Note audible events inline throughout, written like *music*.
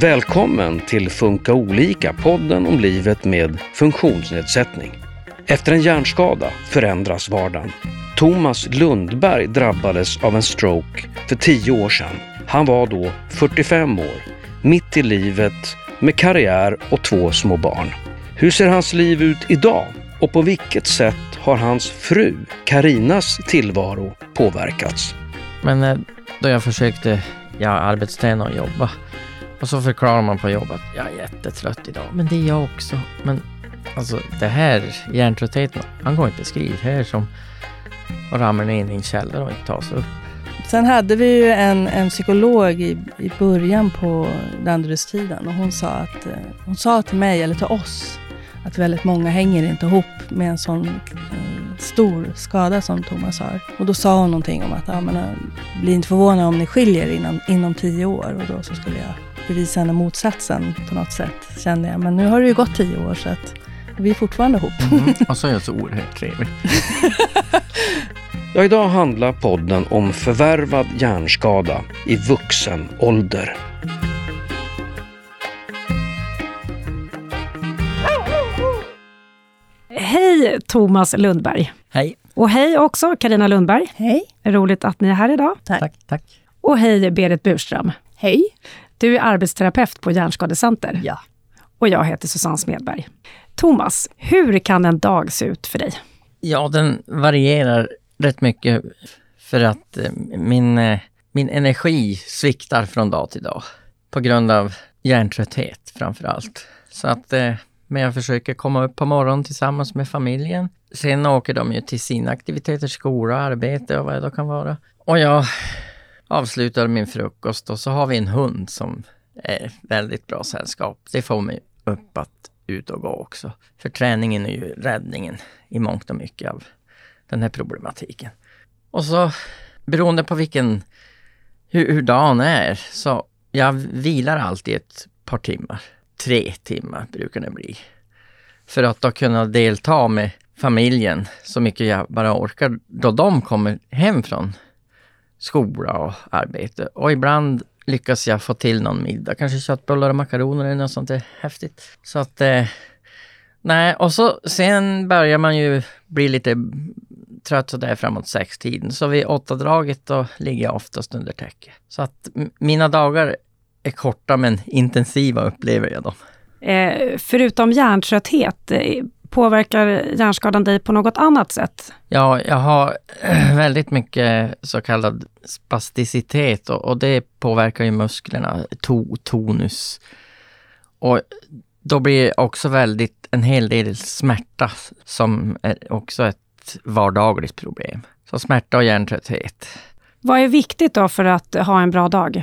Välkommen till Funka olika, podden om livet med funktionsnedsättning. Efter en hjärnskada förändras vardagen. Thomas Lundberg drabbades av en stroke för tio år sedan. Han var då 45 år, mitt i livet med karriär och två små barn. Hur ser hans liv ut idag? Och på vilket sätt har hans fru, Karinas tillvaro påverkats? Men eh, då jag försökte ja, arbetsträna och jobba och så förklarar man på jobbet jag är jättetrött idag. Men det är jag också. Men alltså det här hjärntröttheten, han går inte att skriva här som och ramlar ner i en källare och inte tar sig upp. Sen hade vi ju en, en psykolog i, i början på Danderydstiden och hon sa, att, eh, hon sa till mig, eller till oss, att väldigt många hänger inte ihop med en sån en stor skada som Thomas har. Och då sa hon någonting om att ja, men, eh, bli inte förvånad om ni skiljer inom, inom tio år. Och då så skulle jag bevisa henne motsatsen på något sätt, kände jag. Men nu har det ju gått tio år så att vi är fortfarande ihop. Mm. Och så är jag så oerhört trevlig. Ja, idag handlar podden om förvärvad hjärnskada i vuxen ålder. Hej Thomas Lundberg. Hej. Och hej också Karina Lundberg. Hej. Roligt att ni är här idag. Tack. Tack, tack. Och hej Berit Burström. Hej. Du är arbetsterapeut på Hjärnskadecenter. Ja. Och jag heter Susanne Smedberg. Thomas, hur kan en dag se ut för dig? Ja, den varierar rätt mycket för att eh, min, eh, min energi sviktar från dag till dag på grund av hjärntrötthet framför allt. Så att, eh, men jag försöker komma upp på morgonen tillsammans med familjen. Sen åker de ju till sina aktiviteter, skola, arbete och vad det då kan vara. Och jag avslutar min frukost och så har vi en hund som är väldigt bra sällskap. Det får mig upp att ut och gå också. För träningen är ju räddningen i mångt och mycket av den här problematiken. Och så beroende på vilken, hur, hur dagen är, så jag vilar alltid ett par timmar. Tre timmar brukar det bli. För att då kunna delta med familjen så mycket jag bara orkar då de kommer hem från skola och arbete. Och ibland lyckas jag få till någon middag, kanske köttbullar och makaroner eller något sånt där häftigt. Så att, eh, nej, och så sen börjar man ju bli lite trött sådär framåt sextiden. Så vid åttadraget då ligger jag oftast under täcke. Så att mina dagar är korta men intensiva upplever jag dem. Eh, förutom hjärntrötthet, eh, påverkar hjärnskadan dig på något annat sätt? Ja, jag har *clears throat* väldigt mycket så kallad spasticitet och, och det påverkar ju musklerna, to, tonus. Och då blir det också väldigt en hel del smärta som är också ett vardagligt problem. Så smärta och hjärntrötthet. Vad är viktigt då för att ha en bra dag?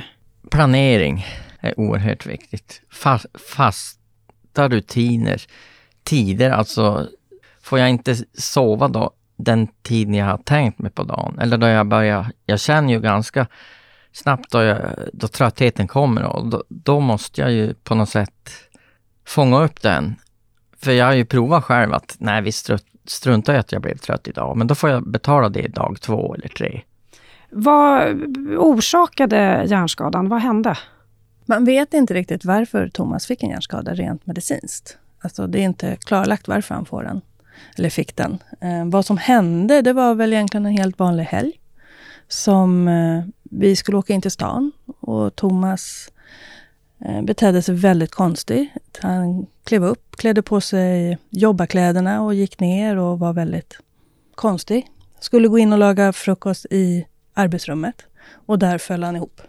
Planering är oerhört viktigt. Fast, fasta rutiner, tider, alltså får jag inte sova då den tiden jag har tänkt mig på dagen, eller då jag börjar, jag känner ju ganska snabbt då, jag, då tröttheten kommer och då, då måste jag ju på något sätt fånga upp den. För jag har ju provat själv att, nej vi struntar i att jag blev trött idag, men då får jag betala det dag två eller tre. Vad orsakade hjärnskadan? Vad hände? Man vet inte riktigt varför Thomas fick en hjärnskada rent medicinskt. Alltså det är inte klarlagt varför han får den, eller fick den. Eh, vad som hände, det var väl egentligen en helt vanlig helg. Som eh, vi skulle åka in till stan och Thomas eh, betedde sig väldigt konstigt. Han klev upp, klädde på sig jobbarkläderna och gick ner och var väldigt konstig. Skulle gå in och laga frukost i arbetsrummet och där föll han ihop.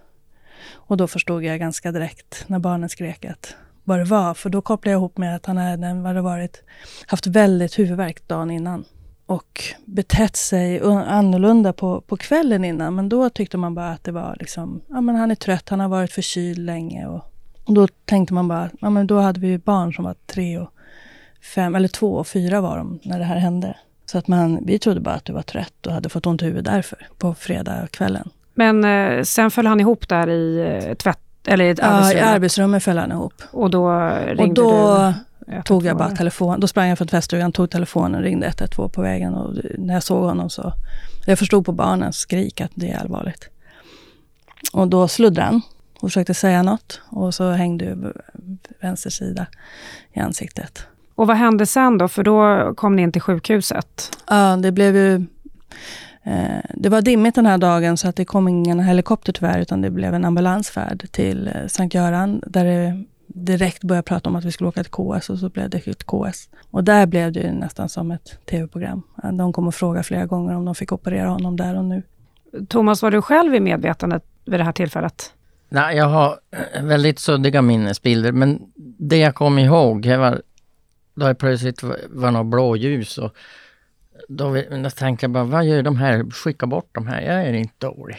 Och då förstod jag ganska direkt när barnen skrek att vad det var. För då kopplade jag ihop med att han hade, hade varit, haft väldigt huvudvärk dagen innan. Och betett sig annorlunda på, på kvällen innan. Men då tyckte man bara att det var liksom, ja men han är trött, han har varit förkyld länge. Och, och då tänkte man bara, ja men då hade vi ju barn som var tre och fem, eller två och fyra var de när det här hände. Så att man, vi trodde bara att du var trött och hade fått ont i huvudet därför, på fredagskvällen. Men eh, sen föll han ihop där i eh, tvätt, eller i ett Ja, arbetsrum. i arbetsrummet föll han ihop. Och då ringde Och då du? tog jag bara telefon. Då sprang jag från tvättstugan, tog telefonen, ringde 112 på vägen och när jag såg honom så... Jag förstod på barnens skrik att det är allvarligt. Och då sluddrade han och försökte säga något. Och så hängde vänster sida i ansiktet. Och vad hände sen då? För då kom ni in till sjukhuset. Ja, det blev ju... Eh, det var dimmigt den här dagen så att det kom ingen helikopter tyvärr, utan det blev en ambulansfärd till eh, Sankt Göran, där det direkt började prata om att vi skulle åka till KS och så blev det ett KS. Och där blev det nästan som ett tv-program. De kom och frågade flera gånger om de fick operera honom där och nu. Thomas, var du själv i medvetandet vid det här tillfället? Nej, jag har eh, väldigt suddiga minnesbilder, men det jag kom ihåg, det var då det plötsligt var något blåljus och då tänkte jag bara, vad gör de här? Skicka bort de här, jag är inte dålig.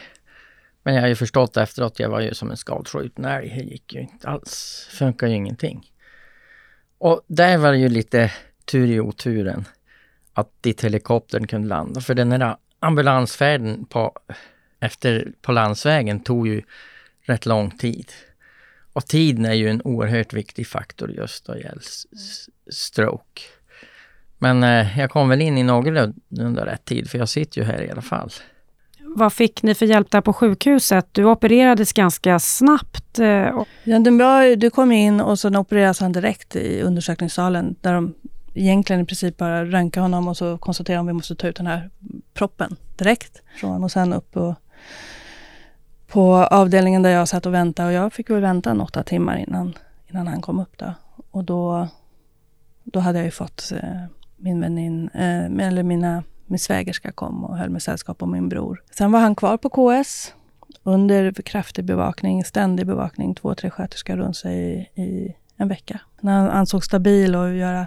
Men jag har ju förstått efteråt, att jag var ju som en skadskjuten älg. Det gick ju inte alls, funkar ju ingenting. Och där var det ju lite tur i oturen att dit helikoptern kunde landa. För den här ambulansfärden på, efter, på landsvägen tog ju rätt lång tid. Och tiden är ju en oerhört viktig faktor just då det gäller stroke. Men eh, jag kom väl in i någorlunda rätt tid, för jag sitter ju här i alla fall. Vad fick ni för hjälp där på sjukhuset? Du opererades ganska snabbt. Eh, ja, du, du kom in och så opererades han direkt i undersökningssalen där de egentligen i princip bara röntgade honom och så konstaterade om vi måste ta ut den här proppen direkt från och sen upp och på avdelningen där jag satt och väntade och jag fick väl vänta en åtta timmar innan, innan han kom upp då. Och då, då hade jag ju fått eh, min vänin, eh, eller mina, min svägerska kom och höll med sällskap och min bror. Sen var han kvar på KS under kraftig bevakning, ständig bevakning, två, tre sköterskor runt sig i, i en vecka. När han ansågs stabil och, göra,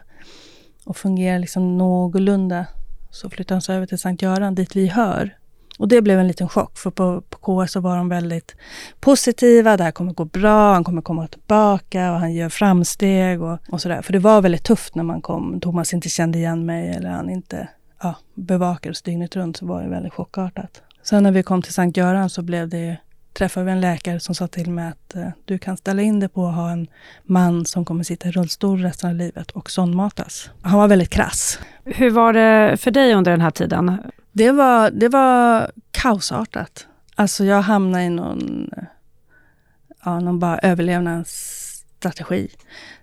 och fungera liksom någorlunda så flyttade han sig över till Sankt Göran, dit vi hör. Och det blev en liten chock, för på, på KS så var de väldigt positiva. Det här kommer gå bra, han kommer komma tillbaka och han gör framsteg och, och sådär. För det var väldigt tufft när man kom. Thomas inte kände igen mig eller han inte ja, bevakades dygnet runt så var det väldigt chockartat. Sen när vi kom till Sankt Göran så blev det träffade vi en läkare som sa till mig att eh, du kan ställa in dig på att ha en man som kommer sitta i rullstol resten av livet och sondmatas. Han var väldigt krass. Hur var det för dig under den här tiden? Det var, det var kaosartat. Alltså jag hamnade i någon, eh, ja, någon bara överlevnadsstrategi.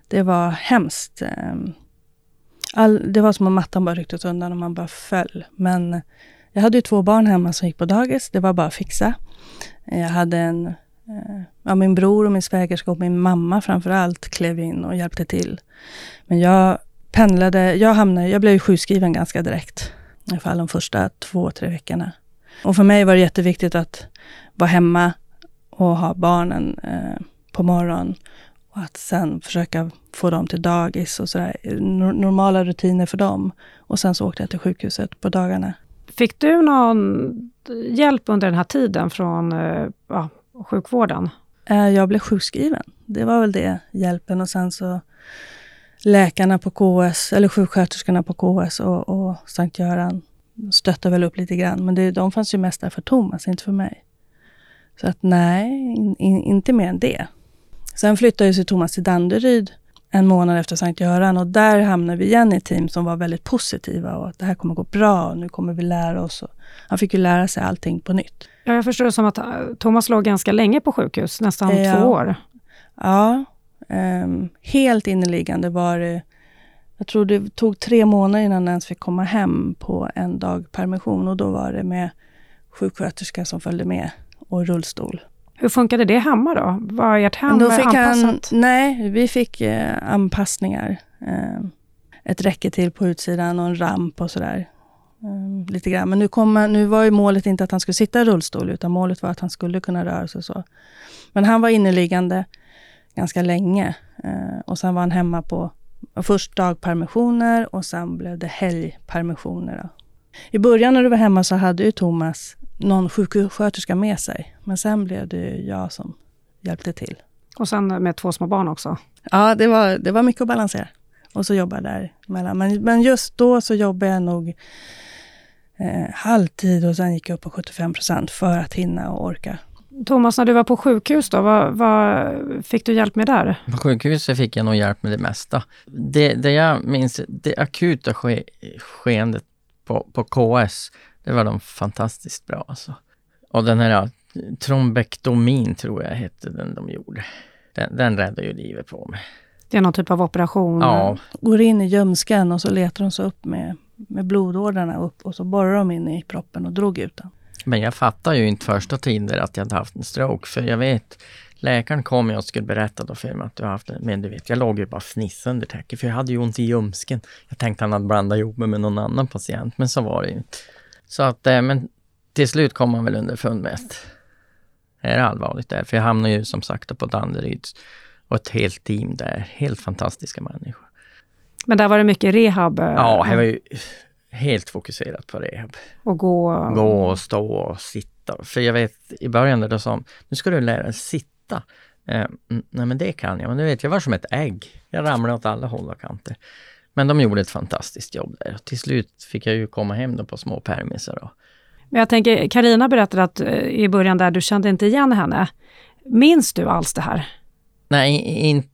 Det var hemskt. Ehm, all, det var som om mattan bara rycktes undan och man bara föll. Men jag hade ju två barn hemma som gick på dagis. Det var bara att fixa. Jag hade en, eh, ja, min bror och min svägerska och min mamma framför allt klev in och hjälpte till. Men jag pendlade, jag hamnade, jag blev sjukskriven ganska direkt. I alla fall de första två, tre veckorna. Och för mig var det jätteviktigt att vara hemma och ha barnen eh, på morgonen. Och att sen försöka få dem till dagis och sådär. Normala rutiner för dem. Och sen så åkte jag till sjukhuset på dagarna. Fick du någon hjälp under den här tiden från eh, ja, sjukvården? Eh, jag blev sjukskriven. Det var väl det, hjälpen. Och sen så läkarna på KS, eller sjuksköterskorna på KS och, och Sankt Göran stöttade väl upp lite grann. Men det, de fanns ju mest där för Thomas, inte för mig. Så att nej, in, in, inte mer än det. Sen flyttade sig Thomas till Danderyd en månad efter Sankt Göran och där hamnade vi igen i ett team som var väldigt positiva och att det här kommer gå bra och nu kommer vi lära oss. Och han fick ju lära sig allting på nytt. Ja, jag förstår det som att äh, Thomas låg ganska länge på sjukhus, nästan ja. två år. Ja, um, helt inneliggande var det jag tror det tog tre månader innan han ens fick komma hem på en dag permission och då var det med sjuksköterska som följde med och rullstol. Hur funkade det hemma då? Var ert hem då fick anpassat? Han, nej, vi fick eh, anpassningar. Eh, ett räcke till på utsidan och en ramp och sådär. Eh, lite grann. Men nu, kom, nu var ju målet inte att han skulle sitta i rullstol, utan målet var att han skulle kunna röra sig så. Men han var inneliggande ganska länge. Eh, och sen var han hemma på först dagpermissioner och sen blev det helgpermissioner. Då. I början när du var hemma så hade ju Thomas någon sjuksköterska med sig. Men sen blev det jag som hjälpte till. Och sen med två små barn också? Ja, det var, det var mycket att balansera. Och så jobba däremellan. Men, men just då så jobbade jag nog eh, halvtid och sen gick jag upp på 75 procent för att hinna och orka. Thomas, när du var på sjukhus då, vad, vad, fick du hjälp med där? På sjukhuset fick jag nog hjälp med det mesta. Det, det jag minns, det akuta ske, skeendet på, på KS, det var de fantastiskt bra alltså. Och den här trombektomin tror jag hette den de gjorde. Den, den räddade ju livet på mig. Det är någon typ av operation? Ja, Går in i ljumsken och så letar de sig upp med, med blodådrarna upp och så borrar de in i proppen och drog ut den. Men jag fattade ju inte första tiden att jag hade haft en stroke. För jag vet, läkaren kom och skulle berätta då för mig att du har haft det. Men du vet, jag låg ju bara fnissade under täcket för jag hade ju ont i ljumsken. Jag tänkte han hade blandat ihop mig med någon annan patient, men så var det ju inte. Så att, eh, men till slut kom man väl underfund med att det är allvarligt där. För jag hamnade ju som sagt på Danderyds och ett helt team där. Helt fantastiska människor. Men där var det mycket rehab? eh, Ja, jag var ju helt fokuserad på rehab. Och gå? Gå och stå och sitta. För jag vet i början där de sa, nu ska du lära dig sitta. Eh, nej men det kan jag, men du vet jag var som ett ägg. Jag ramlade åt alla håll och kanter. Men de gjorde ett fantastiskt jobb där. Till slut fick jag ju komma hem då på små permisar. Men jag tänker, Karina berättade att eh, i början där du kände inte igen henne. Minns du alls det här? nej, inte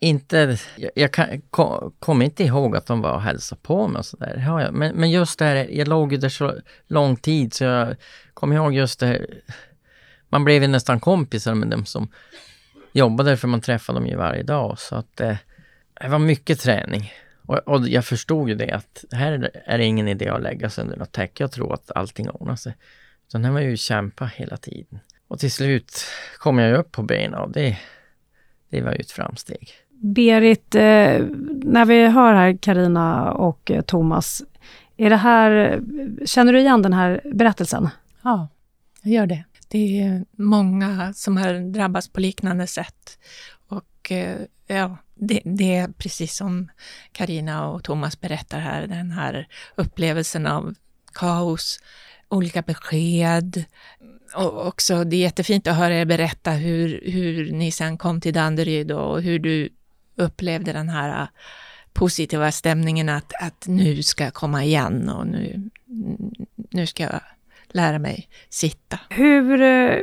inte, jag, jag kan, kom, kommer inte ihåg att de var och hälsade på mig och sådär. Ja. Men, men just det här, jag låg ju där så lång tid så jag kommer ihåg just det här. Man blev ju nästan kompisar med dem som jobbade för man träffade dem ju varje dag. Så att eh, det var mycket träning. Och, och jag förstod ju det att här är det, är det ingen idé att lägga sig under något täcke och tro att allting ordnar sig. Utan här var ju kämpa hela tiden. Och till slut kom jag ju upp på benen och det, det var ju ett framsteg. Berit, eh, när vi hör här Karina och eh, Thomas, är det här, känner du igen den här berättelsen? Ja, jag gör det. Det är många som har drabbats på liknande sätt. Och eh, ja, det, det är precis som Karina och Thomas berättar här, den här upplevelsen av kaos, olika besked. Och också, det är jättefint att höra er berätta hur, hur ni sen kom till Danderyd och hur du upplevde den här positiva stämningen att, att nu ska jag komma igen och nu, nu ska jag lära mig sitta. Hur eh,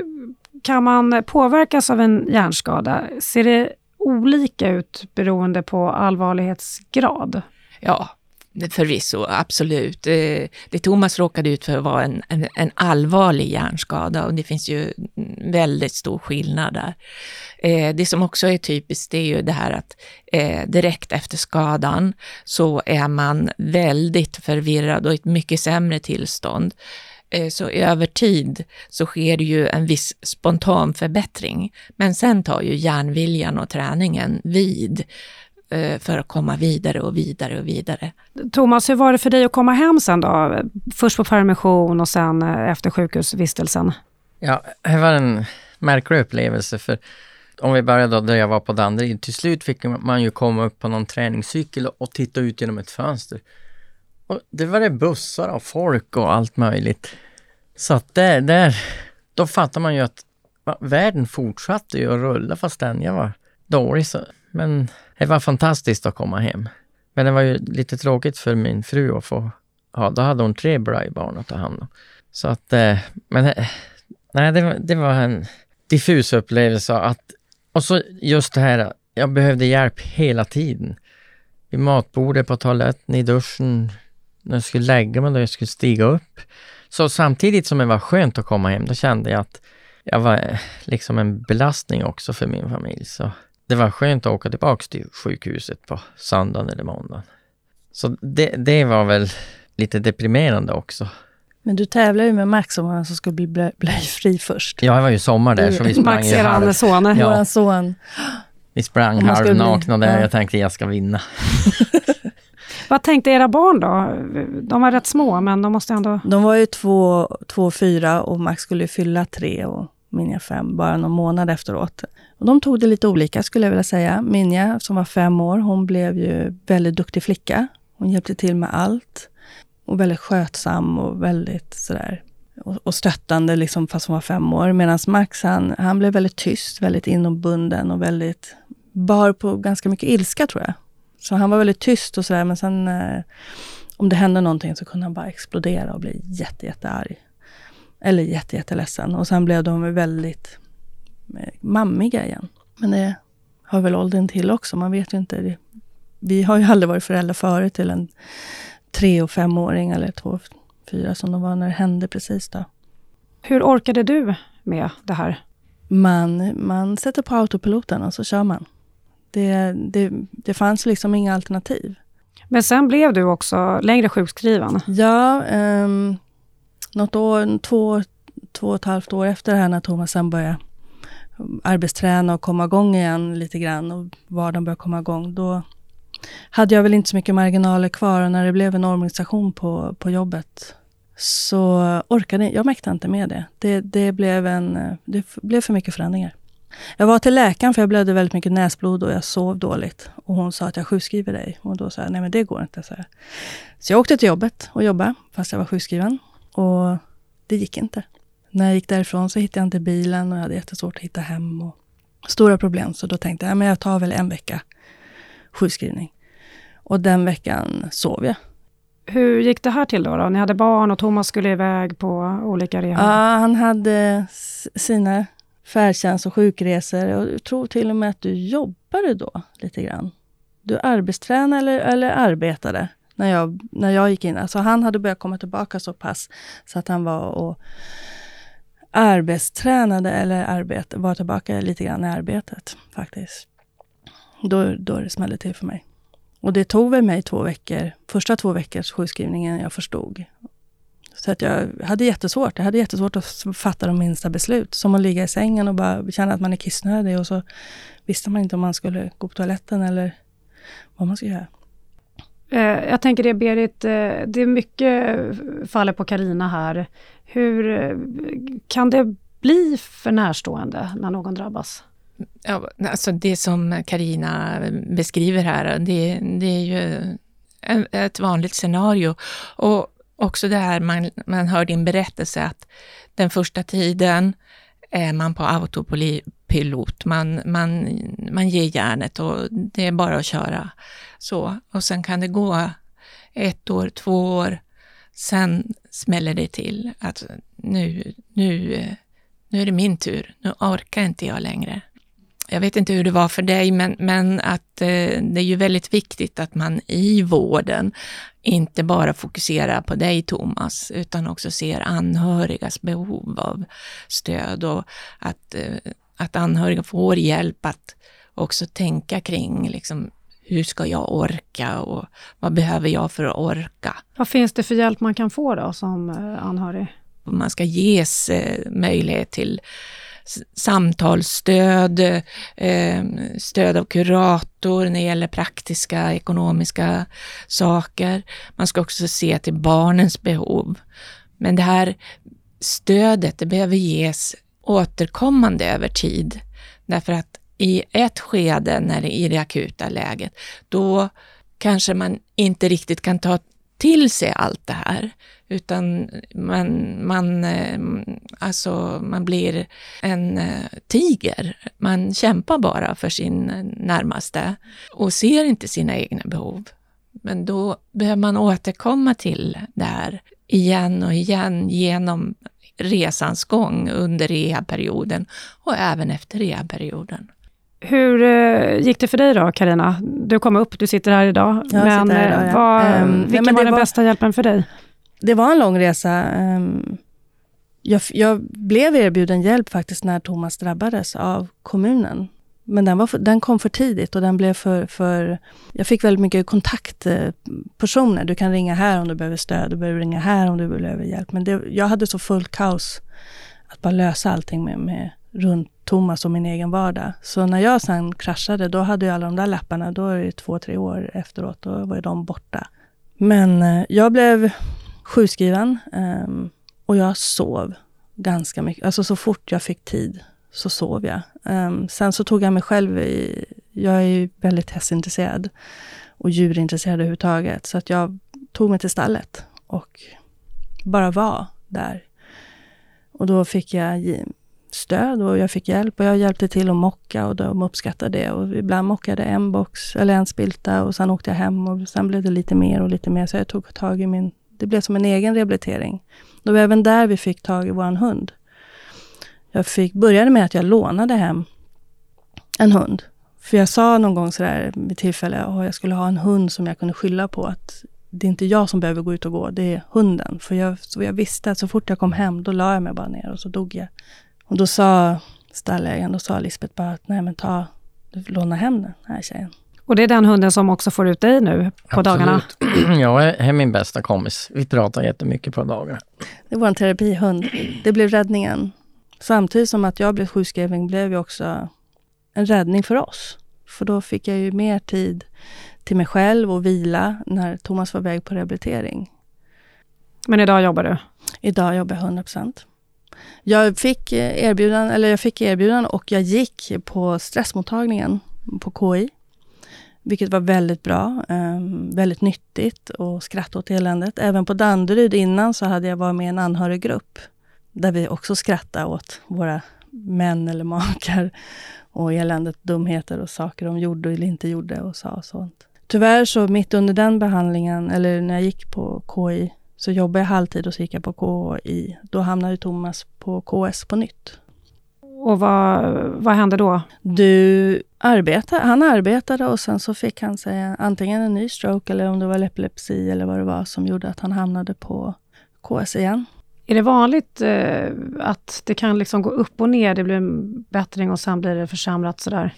kan man påverkas av en hjärnskada? Ser det olika ut beroende på allvarlighetsgrad? Ja, förvisso, absolut. Eh, det Thomas råkade ut för var en, en, en allvarlig hjärnskada och det finns ju väldigt stor skillnad där. Eh, det som också är typiskt det är ju det här att eh, direkt efter skadan så är man väldigt förvirrad och i ett mycket sämre tillstånd. Så över tid så sker det ju en viss spontan förbättring. Men sen tar ju hjärnviljan och träningen vid för att komma vidare och vidare och vidare. Thomas, hur var det för dig att komma hem sen då? Först på permission och sen eh, efter sjukhusvistelsen. Ja, det var en märklig upplevelse för om vi börjar då där jag var på Danderyd, till slut fick man ju komma upp på någon träningscykel och titta ut genom ett fönster. Och det var det bussar och folk och allt möjligt. Så att där, där, då fattar man ju att va, världen fortsatte ju att rulla fastän jag var dålig. Så, men det var fantastiskt att komma hem. Men det var ju lite tråkigt för min fru att få, ja då hade hon tre barn att ta hand om. Så att, eh, men eh, nej det var, det var en diffus upplevelse att, och så just det här, jag behövde hjälp hela tiden. Vid matbordet, på toaletten, i duschen, när jag skulle lägga mig, när jag skulle stiga upp. Så samtidigt som det var skönt att komma hem, då kände jag att jag var eh, liksom en belastning också för min familj. Så det var skönt att åka tillbaks till sjukhuset på söndagen eller måndagen. Så det, det var väl lite deprimerande också. Men du tävlar ju med Max om vem som skulle bli blö- blöjfri först. Ja, det var ju sommar där så vi sprang Max, ju halv, er son. Ja. Våran son. vi sprang skulle bli- halvnakna där. ja. Jag tänkte jag ska vinna. *laughs* Vad tänkte era barn då? De var rätt små, men de måste ändå... De var ju två, två och fyra och Max skulle ju fylla tre och Minja fem, bara någon månad efteråt. Och de tog det lite olika skulle jag vilja säga. Minja som var fem år, hon blev ju väldigt duktig flicka. Hon hjälpte till med allt. Och väldigt skötsam och väldigt sådär och, och stöttande liksom fast hon var fem år. Medan Max han, han blev väldigt tyst, väldigt inombunden och väldigt bar på ganska mycket ilska tror jag. Så han var väldigt tyst och sådär men sen eh, om det hände någonting så kunde han bara explodera och bli jätte, jättearg. Eller jätte, jätteledsen. Och sen blev de väldigt mammiga igen. Men det har väl åldern till också, man vet ju inte. Vi har ju aldrig varit föräldrar förut till en tre och femåring eller två, fyra som de var när det hände precis då. Hur orkade du med det här? Man, man sätter på autopiloten och så kör man. Det, det, det fanns liksom inga alternativ. Men sen blev du också längre sjukskriven. Ja, um, något år, två, två och ett halvt år efter det här när Thomas sen började arbetsträna och komma igång igen lite grann och vardagen började komma igång, då hade jag väl inte så mycket marginaler kvar och när det blev en organisation på, på jobbet så orkade jag mäktade inte med det. Det, det, blev en, det blev för mycket förändringar. Jag var till läkaren för jag blödde väldigt mycket näsblod och jag sov dåligt. Och hon sa att jag sjukskriver dig. Och då sa jag, nej men det går inte. Så så jag åkte till jobbet och jobbade fast jag var sjukskriven. Och det gick inte. När jag gick därifrån så hittade jag inte bilen och jag hade jättesvårt att hitta hem. Och stora problem. Så då tänkte jag, men jag tar väl en vecka sjukskrivning. Och den veckan sov jag. Hur gick det här till då, då? Ni hade barn och Thomas skulle iväg på olika rehab? Ja, han hade sina färdtjänst och sjukresor. Och jag tror till och med att du jobbade då lite grann. Du arbetstränade eller, eller arbetade när jag, när jag gick in. Alltså han hade börjat komma tillbaka så pass så att han var och arbetstränade eller arbete, var tillbaka lite grann i arbetet faktiskt. Då, då det smällde till för mig. Och det tog väl mig två veckor, första två veckors sjukskrivningen jag förstod. Så att jag hade jättesvårt. Jag hade jättesvårt att fatta de minsta beslut. Som att ligga i sängen och bara känna att man är kissnödig och så visste man inte om man skulle gå på toaletten eller vad man skulle göra. Eh, jag tänker det Berit, eh, det är mycket faller på Karina här. Hur eh, kan det bli för närstående när någon drabbas? Ja, alltså det som Karina beskriver här, det, det är ju ett vanligt scenario. Och också det här, man, man hör din berättelse att den första tiden är man på autopilot. Man, man, man ger järnet och det är bara att köra. Så. Och sen kan det gå ett år, två år, sen smäller det till. Att nu, nu, nu är det min tur. Nu orkar inte jag längre jag vet inte hur det var för dig, men, men att eh, det är ju väldigt viktigt att man i vården inte bara fokuserar på dig Thomas, utan också ser anhörigas behov av stöd och att, eh, att anhöriga får hjälp att också tänka kring liksom, hur ska jag orka och vad behöver jag för att orka? Vad finns det för hjälp man kan få då som eh, anhörig? Man ska ges eh, möjlighet till samtalsstöd, eh, stöd av kurator när det gäller praktiska ekonomiska saker. Man ska också se till barnens behov. Men det här stödet, det behöver ges återkommande över tid. Därför att i ett skede, när det, i det akuta läget, då kanske man inte riktigt kan ta till sig allt det här, utan man, man, eh, alltså man blir en eh, tiger. Man kämpar bara för sin eh, närmaste och ser inte sina egna behov. Men då behöver man återkomma till det här igen och igen genom resans gång under rehabperioden och även efter rehabperioden. Hur eh, gick det för dig då, Karina? Du kom upp, du sitter här idag. Jag men, här idag, ja. vad, um, vilken nej, var den var, bästa hjälpen för dig? Det var en lång resa. Um, jag, jag, blev erbjuden hjälp faktiskt när Thomas drabbades av kommunen. Men den, var, den kom för tidigt och den blev för, för... Jag fick väldigt mycket kontaktpersoner. Eh, du kan ringa här om du behöver stöd, du behöver ringa här om du behöver hjälp. Men det, jag hade så fullt kaos att bara lösa allting med, med runt Thomas och min egen vardag. Så när jag sen kraschade, då hade jag alla de där lapparna, då är det två, tre år efteråt, då var de borta. Men eh, jag blev sjukskriven ehm, och jag sov ganska mycket. Alltså så fort jag fick tid så sov jag. Um, sen så tog jag mig själv i... Jag är ju väldigt hästintresserad och djurintresserad överhuvudtaget. Så att jag tog mig till stallet och bara var där. Och då fick jag stöd och jag fick hjälp och jag hjälpte till att mocka och de uppskattade det. Och ibland mockade en box eller en spilta och sen åkte jag hem och sen blev det lite mer och lite mer. Så jag tog tag i min... Det blev som en egen rehabilitering. Det var även där vi fick tag i vår hund. Jag fick, började med att jag lånade hem en hund. För jag sa någon gång sådär vid tillfälle att jag skulle ha en hund som jag kunde skylla på. att Det är inte jag som behöver gå ut och gå, det är hunden. För jag, så jag visste att så fort jag kom hem, då la jag mig bara ner och så dog jag Och då sa stallägaren, då sa Lisbeth bara att nej men ta, låna hem den här tjejen. Och det är den hunden som också får ut dig nu på Absolut. dagarna? *clears throat* Jag är min bästa kompis. Vi pratar jättemycket på dagarna. Det var en terapihund. Det blev räddningen. Samtidigt som att jag blev sjukskriven blev ju också en räddning för oss. För då fick jag ju mer tid till mig själv och vila när Thomas var väg på rehabilitering. Men idag jobbar du? Idag jobbar jag 100 Jag fick erbjudande, eller jag fick erbjudande och jag gick på stressmottagningen på KI. Vilket var väldigt bra, um, väldigt nyttigt och skratta åt eländet. Även på Danderyd innan så hade jag varit med i en anhöriggrupp. Där vi också skrattade åt våra män eller makar och eländet, dumheter och saker de gjorde eller inte gjorde och sa och sånt. Tyvärr så mitt under den behandlingen, eller när jag gick på KI, så jobbade jag halvtid och så gick jag på KI. Då hamnade Thomas på KS på nytt. Och vad, vad hände då? Du arbetade, han arbetade och sen så fick han sig antingen en ny stroke eller om det var epilepsi eller vad det var som gjorde att han hamnade på KS igen. Är det vanligt eh, att det kan liksom gå upp och ner, det blir en bättring och sen blir det försämrat sådär?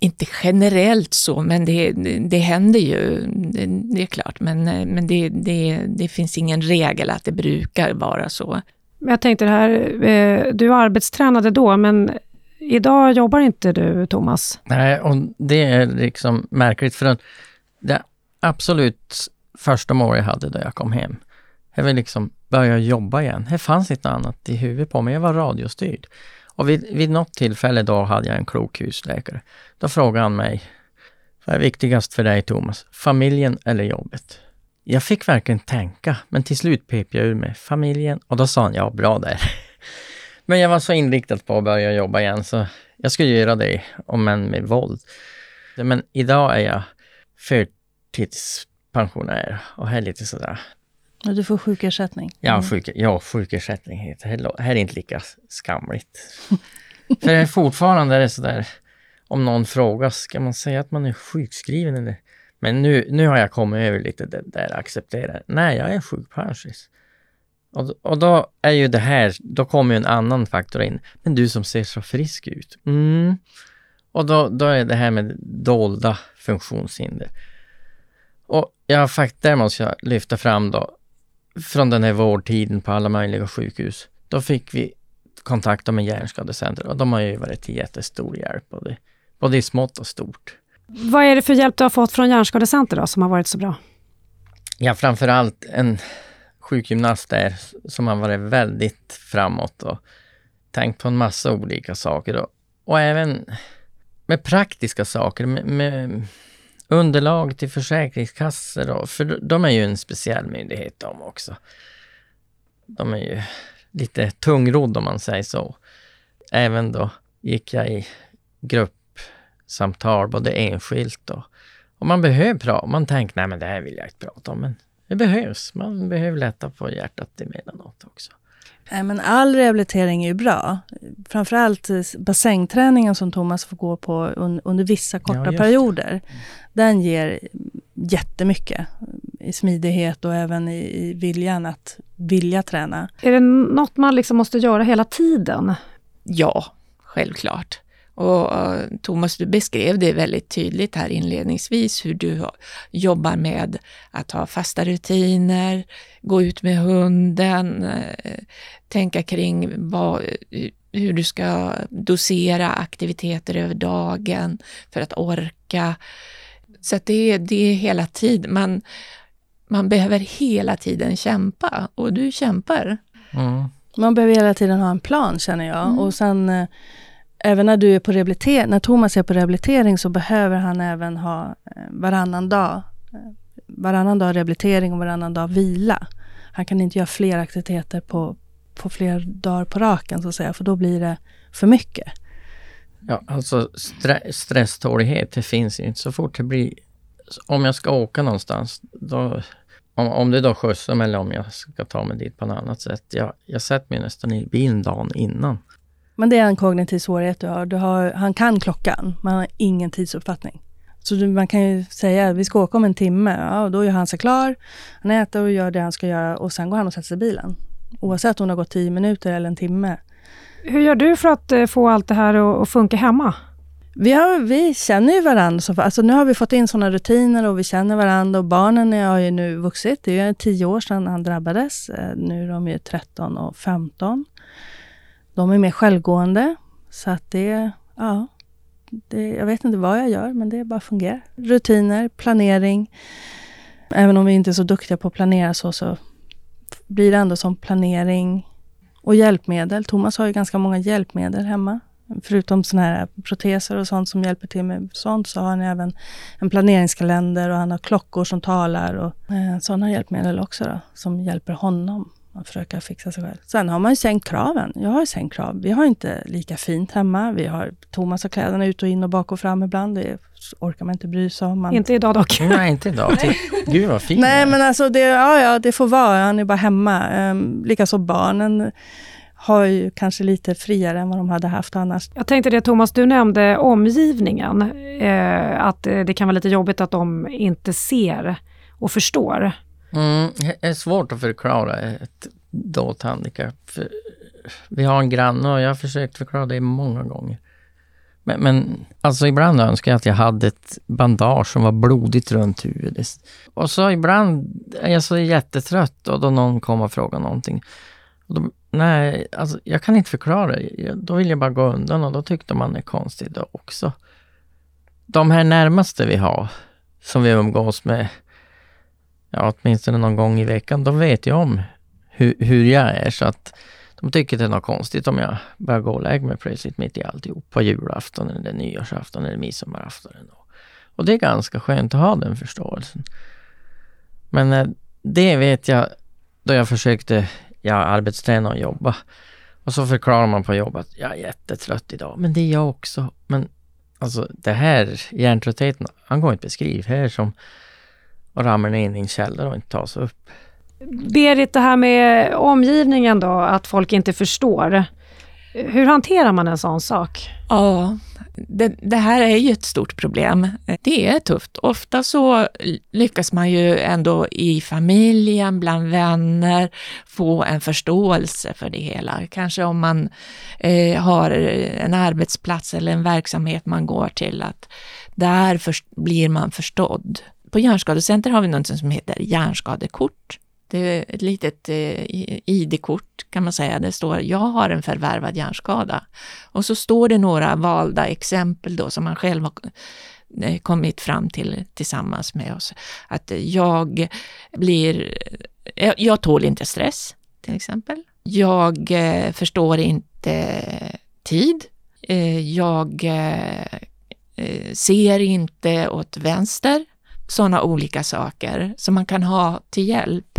Inte generellt så, men det, det händer ju, det, det är klart. Men, men det, det, det finns ingen regel att det brukar vara så. Men jag tänkte det här, eh, du arbetstränade då, men idag jobbar inte du, Thomas? Nej, och det är liksom märkligt för det absolut första målet jag hade då jag kom hem, jag vill liksom börja jobba igen. Det fanns inte annat i huvudet på mig. Jag var radiostyrd. Och vid, vid något tillfälle då hade jag en klok husläkare. Då frågade han mig, vad är viktigast för dig Thomas? Familjen eller jobbet? Jag fick verkligen tänka, men till slut pep jag ur mig familjen och då sa han, ja bra där. *laughs* men jag var så inriktad på att börja jobba igen så jag skulle göra det, om än med våld. Men idag är jag förtidspensionär och är lite sådär, du får sjukersättning? Ja, mm. sjuk, ja sjukersättning heter det. Här är inte lika skamligt. *laughs* För fortfarande är det sådär, om någon frågar, ska man säga att man är sjukskriven eller? Men nu, nu har jag kommit över lite det där accepterar. Nej, jag är sjukpensionist. Och, och då är ju det här, då kommer ju en annan faktor in. Men du som ser så frisk ut. Mm. Och då, då är det här med dolda funktionshinder. Och jag faktiskt, där måste jag lyfta fram då från den här vårdtiden på alla möjliga sjukhus. Då fick vi kontakta med Hjärnskadecenter och de har ju varit till jättestor hjälp, både, både i smått och stort. Vad är det för hjälp du har fått från Hjärnskadecenter då, som har varit så bra? Ja, framförallt en sjukgymnast där som har varit väldigt framåt och tänkt på en massa olika saker och, och även med praktiska saker, med, med underlag till försäkringskassor, och, för de är ju en speciell myndighet de också. De är ju lite tungrodd om man säger så. Även då gick jag i gruppsamtal, både enskilt och, och man behöver prata. Man tänker, nej men det här vill jag inte prata om, men det behövs. Man behöver lätta på hjärtat emellanåt också. Nej, men all rehabilitering är ju bra. Framförallt bassängträningen som Thomas får gå på under vissa korta ja, perioder. Mm. Den ger jättemycket i smidighet och även i, viljan att vilja träna. Är det något man liksom måste göra hela tiden? Ja, självklart. Och Thomas, du beskrev det väldigt tydligt här inledningsvis hur du jobbar med att ha fasta rutiner, gå ut med hunden, eh, tänka kring vad, hur du ska dosera aktiviteter över dagen för att orka. Så att det, det är hela tiden, man, man behöver hela tiden kämpa och du kämpar. Mm. Man behöver hela tiden ha en plan känner jag. Mm. Och sen eh, även när du är på rehabilitering, när Thomas är på rehabilitering så behöver han även ha eh, varannan dag, eh, varannan dag rehabilitering och varannan dag vila. Han kan inte göra fler aktiviteter på, på fler dagar på raken så att säga, för då blir det för mycket. Ja, alltså stre stresstålighet, det finns inte. Så fort det blir... Om jag ska åka någonstans, då, om, om det då skjutsar mig eller om jag ska ta mig dit på något annat sätt. Jag, jag sätter mig nästan i bilen dagen innan. Men det är en kognitiv svårighet du har. Du har han kan klockan, men han har ingen tidsuppfattning. Så du, man kan ju säga att vi ska åka om en timme. Ja, då gör han sig klar. Han äter och gör det han ska göra och sen går han och sätter sig i bilen. Oavsett om det har gått tio minuter eller en timme. Hur gör du för att eh, få allt det här att funka hemma? Vi, har, vi känner ju varandra. alltså nu har vi fått in sådana rutiner och vi känner varandra. Och barnen har ju nu vuxit. Det är ju tio år sedan han drabbades. Eh, nu är de ju 13 och 15. De är mer självgående. Så att det, ja, det, jag vet inte vad jag gör, men det bara fungerar. Rutiner, planering. Även om vi inte är så duktiga på att planera så, så blir det ändå som planering och hjälpmedel. Thomas har ju ganska många hjälpmedel hemma. Förutom såna här proteser och sånt som hjälper till med sånt så har han även en planeringskalender och han har klockor som talar och eh, sådana hjälpmedel också då, som hjälper honom att försöka fixa sig själv. Sen har man ju sänkt kraven. Jag har ju sänkt krav. Vi har inte lika fint hemma. Vi har Thomas har kläderna ut och in och bak och fram ibland. Det orkar man inte bry sig om. Man... Inte idag dock. Nej, inte idag. Gud vad fint. Nej, men alltså det, ja, ja, det får vara. Han är bara hemma. Um, Likaså barnen har ju kanske lite friare än vad de hade haft annars. Jag tänkte det Thomas, du nämnde omgivningen. Eh, att det kan vara lite jobbigt att de inte ser och förstår. Mm, det är svårt att förklara ett dolt handikapp. Vi har en granne och jag har försökt förklara det många gånger. Men, men alltså ibland önskar jag att jag hade ett bandage som var blodigt runt huvudet. Och så ibland är jag så jättetrött och då någon kommer och frågar någonting. Och då, nej, alltså jag kan inte förklara. Då vill jag bara gå undan och då tyckte man är konstigt också. De här närmaste vi har, som vi umgås med, ja, åtminstone någon gång i veckan, de vet ju om hur, hur jag är så att de tycker det är något konstigt om jag börjar gå och lägga mig plötsligt mitt i alltihop på julafton eller nyårsafton eller midsommarafton. Och det är ganska skönt att ha den förståelsen. Men eh, det vet jag då jag försökte ja, arbetsträna och jobba. Och så förklarar man på jobbet att jag är jättetrött idag. Men det är jag också. Men alltså det här hjärntröttheten, han går inte beskriva här som att ramla ner i en källare och inte ta sig upp. Berit, det här med omgivningen då, att folk inte förstår. Hur hanterar man en sån sak? Ja, det, det, här är ju ett stort problem. Det är tufft. Ofta så lyckas man ju ändå i familjen, bland vänner, få en förståelse för det hela. Kanske om man eh, har en arbetsplats eller en verksamhet man går till, att där för, blir man förstådd. På Hjärnskadecenter har vi något som heter hjärnskadekort. Det är ett litet eh, ID-kort kan man säga. Det står jag har en förvärvad hjärnskada. Och så står det några valda exempel då som man själv har eh, kommit fram till tillsammans med oss. Att jag blir, eh, jag, tål inte stress till exempel. Jag förstår inte tid. Jag ser inte åt vänster. Sådana olika saker som man kan ha till hjälp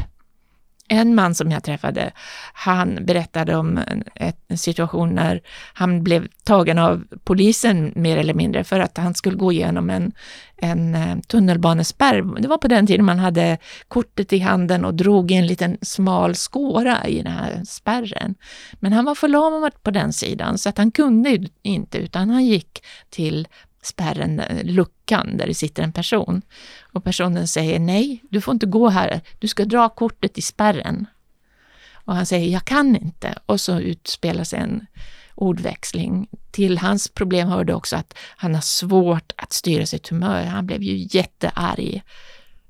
en man som jag träffade, han berättade om en, situation när han blev tagen av polisen mer eller mindre för att han skulle gå igenom en, en eh, tunnelbanespärr. Det var på den tiden man hade kortet i handen och drog i en liten smal skåra i den här spärren. Men han var förlamad på den sidan så att han kunde inte utan han gick till spärren, eh, luckan där det sitter en person. Och personen säger nej, du får inte gå här, du ska dra kortet i spärren. Och han säger jag kan inte. Och så utspelar sig en ordväxling. Till hans problem hörde också att han har svårt att styra sitt humör. Han blev ju jättearg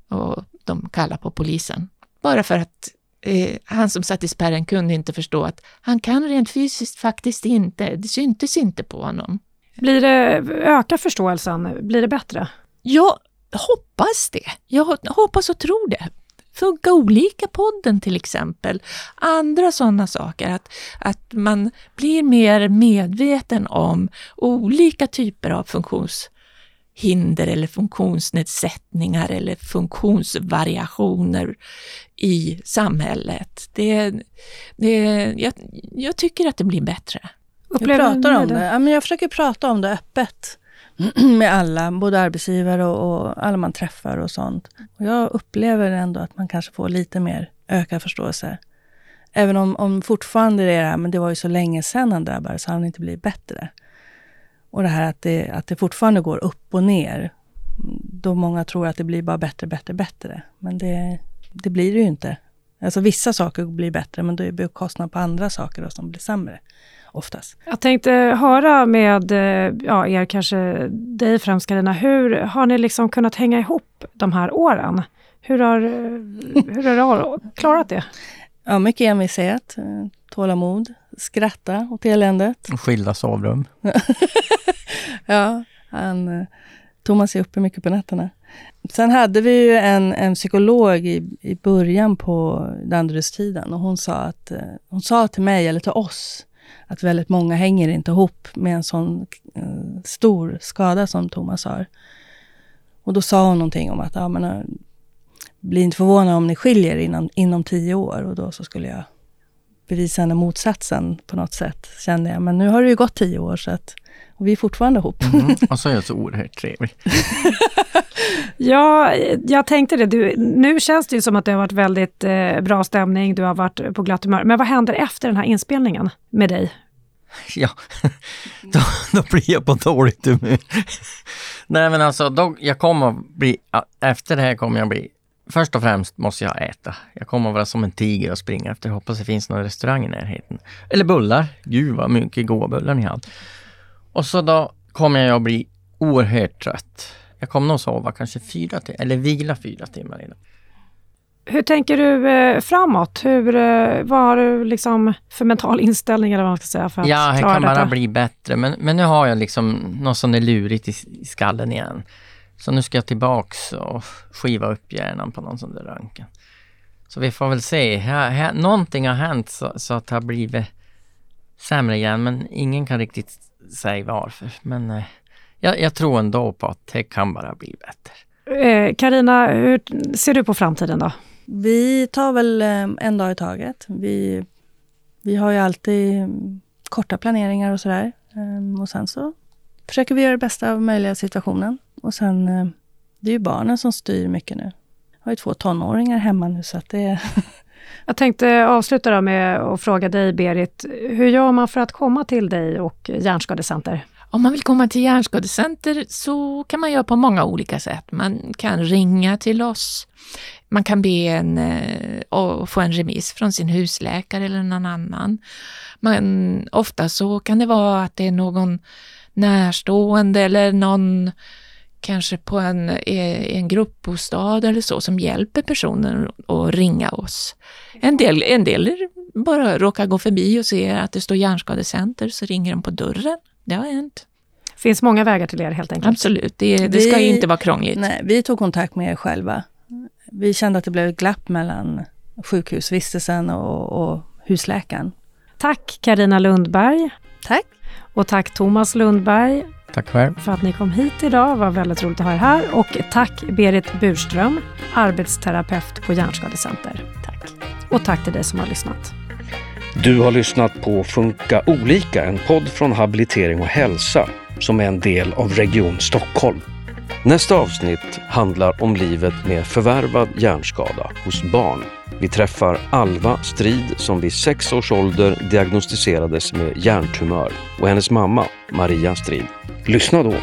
och de kallar på polisen. Bara för att eh, han som satt i spärren kunde inte förstå att han kan rent fysiskt faktiskt inte, det syntes inte på honom. Blir det, ökar förståelsen? Blir det bättre? Jag hoppas det. Jag hoppas och tror det. Funka olika podden till exempel. Andra sådana saker. Att, att man blir mer medveten om olika typer av funktionshinder eller funktionsnedsättningar eller funktionsvariationer i samhället. Det, det, jag, jag tycker att det blir bättre. Jag pratar om det. Ja, men jag försöker prata om det öppet *clears throat* med alla, både arbetsgivare och, och, alla man träffar och sånt. Och jag upplever ändå att man kanske får lite mer ökad förståelse. Även om, om fortfarande det är det här, men det var ju så länge sedan han drabbades, så han inte blivit bättre. Och det här att det, att det fortfarande går upp och ner. Då många tror att det blir bara bättre, bättre, bättre. Men det, det blir det ju inte. Alltså vissa saker blir bättre, men då är det kostnad på andra saker då som blir sämre. Oftast. Jag tänkte höra med eh, ja, er, kanske dig främst Carina, hur har ni liksom kunnat hänga ihop de här åren? Hur har, hur har du klarat det? Ja, mycket envishet, eh, tålamod, skratta åt eländet. Skilda sovrum. *laughs* ja, han, eh, Thomas är uppe mycket på nätterna. Sen hade vi ju en, en psykolog i, i början på Danderydstiden och hon sa, att, eh, hon sa till mig, eller till oss, att väldigt många hänger inte ihop med en sån uh, stor skada som Thomas har. Och då sa hon någonting om att, ja men bli inte förvånad om ni skiljer innan, inom tio år. Och då så skulle jag bevisa henne motsatsen på något sätt, kände jag. Men nu har det ju gått tio år så att, och vi är fortfarande ihop. Mm, *laughs* och så är jag så oerhört trevlig. *laughs* ja, jag tänkte det. Du, nu känns det ju som att det har varit väldigt eh, bra stämning, du har varit på glatt humör. Men vad händer efter den här inspelningen med dig? *laughs* Ja, då, då blir jag på dåligt humör. Nej men alltså, då, jag kommer bli, efter det här kommer jag bli Först och främst måste jag äta. Jag kommer att vara som en tiger och springa efter. Jag hoppas det finns någon restaurang i närheten. Eller bullar. Gud vad mycket goda bullar ni har. Och så då kommer jag att bli oerhört trött. Jag kommer nog sova kanske fyra timmar, eller vila fyra timmar idag. Hur tänker du eh, framåt? Hur, eh, vad har du liksom för mental inställning eller vad man ska säga för att Ja, här kan detta? bara bli bättre. Men, men nu har jag liksom något som är lurigt i, i skallen igen. Så nu ska jag tillbaks och skiva upp hjärnan på någon sån där röntgen. Så vi får väl se. Här, här, någonting har hänt så, så att det har blivit sämre igen, men ingen kan riktigt säga varför. Men eh, jag, jag, tror ändå på att det kan bara bli bättre. Karina, eh, hur ser du på framtiden då? Vi tar väl eh, en dag i taget. Vi, vi har ju alltid korta planeringar och sådär. Um, och sen så försöker vi göra det bästa av möjliga situationen. Och sen, eh, det är ju barnen som styr mycket nu. Jag har ju två tonåringar hemma nu så att det *laughs* Jag tänkte avsluta med att fråga dig Berit, hur gör man för att komma till dig och Hjärnskadecenter? Om man vill komma till Hjärnskadecenter så kan man göra på många olika sätt. Man kan ringa till oss. Man kan be en eh, och få en remiss från sin husläkare eller någon annan. Men ofta så kan det vara att det är någon närstående eller någon kanske på en, en gruppbostad eller så som hjälper personen att ringa oss. En del, en del bara råkar gå förbi och ser att det står hjärnskadecenter så ringer de på dörren. Det har hänt. finns många vägar till er helt enkelt? Absolut, det, det ska vi, inte vara krångligt. Nej, vi tog kontakt med er själva. Vi kände att det blev ett glapp mellan sjukhusvistelsen och, och husläkaren. Tack Karina Lundberg. Tack. Och tack Thomas Lundberg. Tack själv. För att ni kom hit idag. Det var väldigt roligt att ha er här. Och tack Berit Burström, arbetsterapeut på Hjärnskadecenter. Tack. Och tack till dig som har lyssnat. Du har lyssnat på Funka olika, en podd från Habilitering och hälsa som är en del av Region Stockholm. Nästa avsnitt handlar om livet med förvärvad hjärnskada hos barn. Vi träffar Alva Strid som vid sex års ålder diagnostiserades med hjärntumör och hennes mamma Maria Strid. Lyssna då!